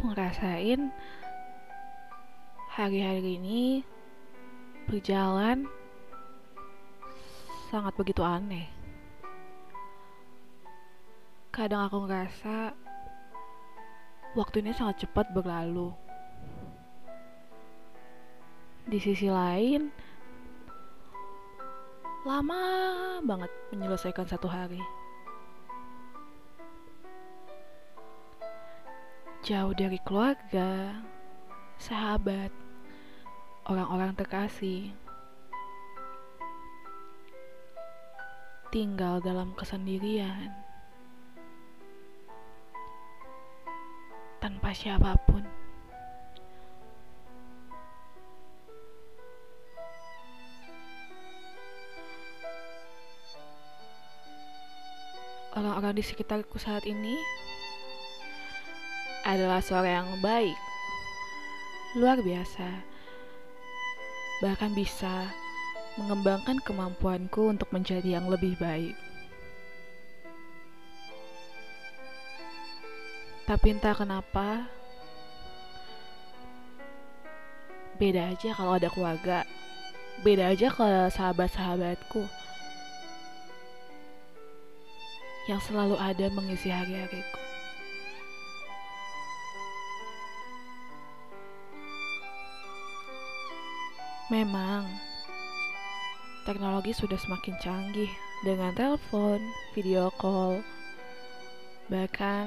aku ngerasain hari-hari ini berjalan sangat begitu aneh. Kadang aku ngerasa waktu ini sangat cepat berlalu. Di sisi lain, lama banget menyelesaikan satu hari. Jauh dari keluarga, sahabat, orang-orang terkasih. Tinggal dalam kesendirian. Tanpa siapa pun. Orang-orang di sekitarku saat ini adalah seorang yang baik, luar biasa, bahkan bisa mengembangkan kemampuanku untuk menjadi yang lebih baik. Tapi entah kenapa, beda aja kalau ada keluarga, beda aja kalau sahabat-sahabatku yang selalu ada mengisi hari-hariku. Memang, teknologi sudah semakin canggih dengan telepon, video call, bahkan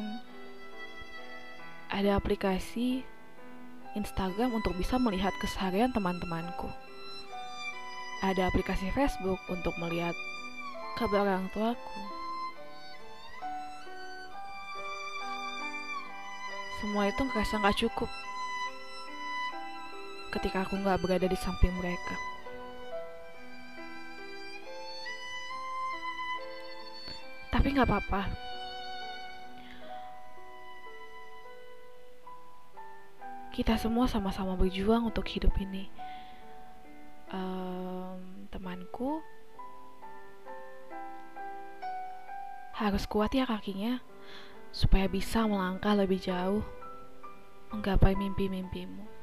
ada aplikasi Instagram untuk bisa melihat keseharian teman-temanku. Ada aplikasi Facebook untuk melihat kabar orang tuaku. Semua itu ngerasa nggak cukup ketika aku nggak berada di samping mereka. Tapi nggak apa-apa. Kita semua sama-sama berjuang untuk hidup ini. Um, temanku harus kuat ya kakinya supaya bisa melangkah lebih jauh menggapai mimpi-mimpimu.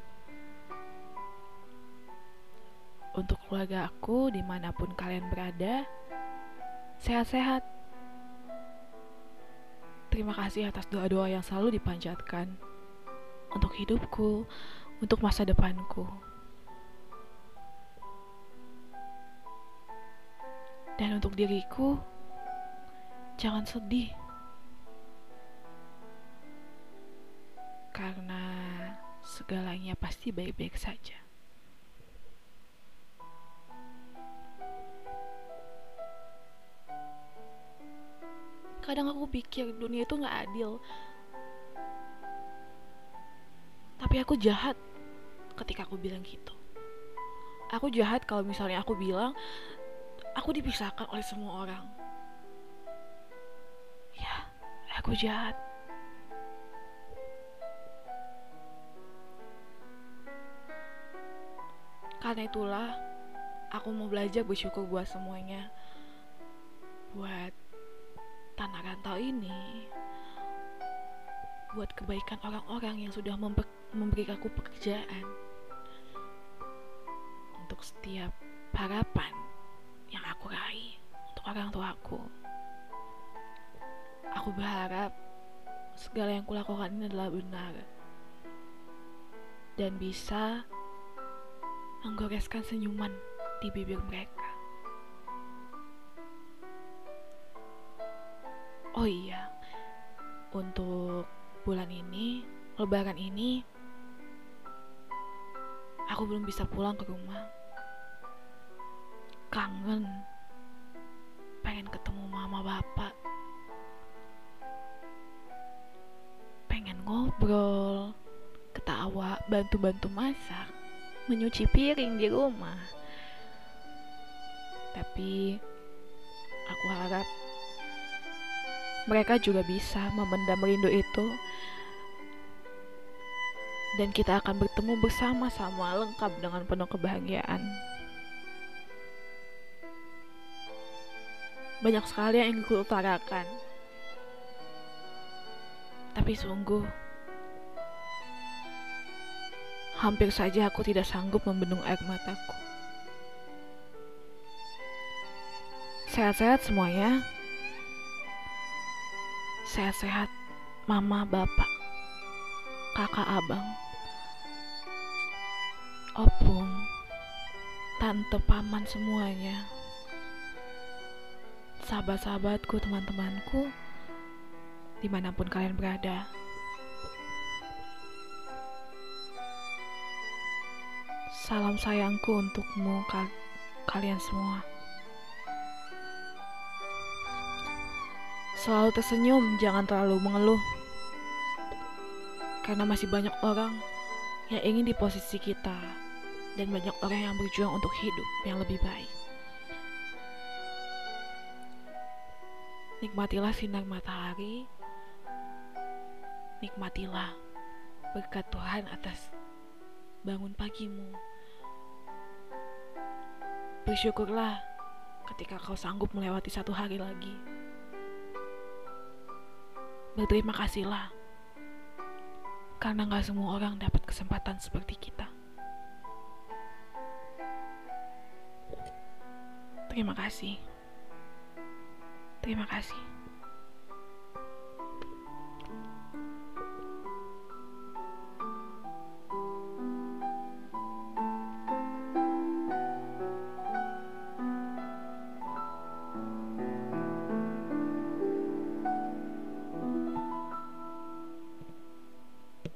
Untuk keluarga aku di mana pun kalian berada, sehat-sehat. Terima kasih atas doa-doa yang selalu dipanjatkan untuk hidupku, untuk masa depanku. Dan untuk diriku, jangan sedih. Karena segalanya pasti baik-baik saja. Kadang aku pikir dunia itu gak adil. Tapi aku jahat ketika aku bilang gitu. Aku jahat kalau misalnya aku bilang aku dipisahkan oleh semua orang. Ya, aku jahat. Karena itulah aku mau belajar bersyukur buat semuanya. Buat tanah rantau ini. Buat kebaikan orang-orang yang sudah memberi aku pekerjaan. Untuk setiap harapan yang aku raih untuk orang tuaku. Aku berharap segala yang kulakukan ini adalah benar dan bisa menggoreskan senyuman di bibir mereka. Oh iya, untuk bulan ini, lebaran ini, aku belum bisa pulang ke rumah. Kangen, pengen ketemu mama bapak, pengen ngobrol, ketawa, bantu-bantu masak menyuci piring di rumah. Tapi aku harap mereka juga bisa memendam rindu itu dan kita akan bertemu bersama-sama lengkap dengan penuh kebahagiaan. Banyak sekali yang ingin ku utarakan, Tapi sungguh, hampir saja aku tidak sanggup membendung air mataku. Sehat-sehat semuanya. Sehat-sehat mama, bapak, kakak, abang, opung, tante, paman semuanya. Sahabat-sahabatku, teman-temanku, di mana pun kalian berada. Salam sayangku untukmu kal kalian semua. Selalu tersenyum, jangan terlalu mengeluh. Karena masih banyak orang yang ingin di posisi kita dan banyak orang yang berjuang untuk hidup yang lebih baik. Nikmatilah sinar matahari, nikmatilah berkat Tuhan atas bangun pagimu. Bersyukurlah ketika kau sanggup melewati satu hari lagi. Berterima kasihlah, karena gak semua orang dapat kesempatan seperti kita. Terima kasih. Terima kasih.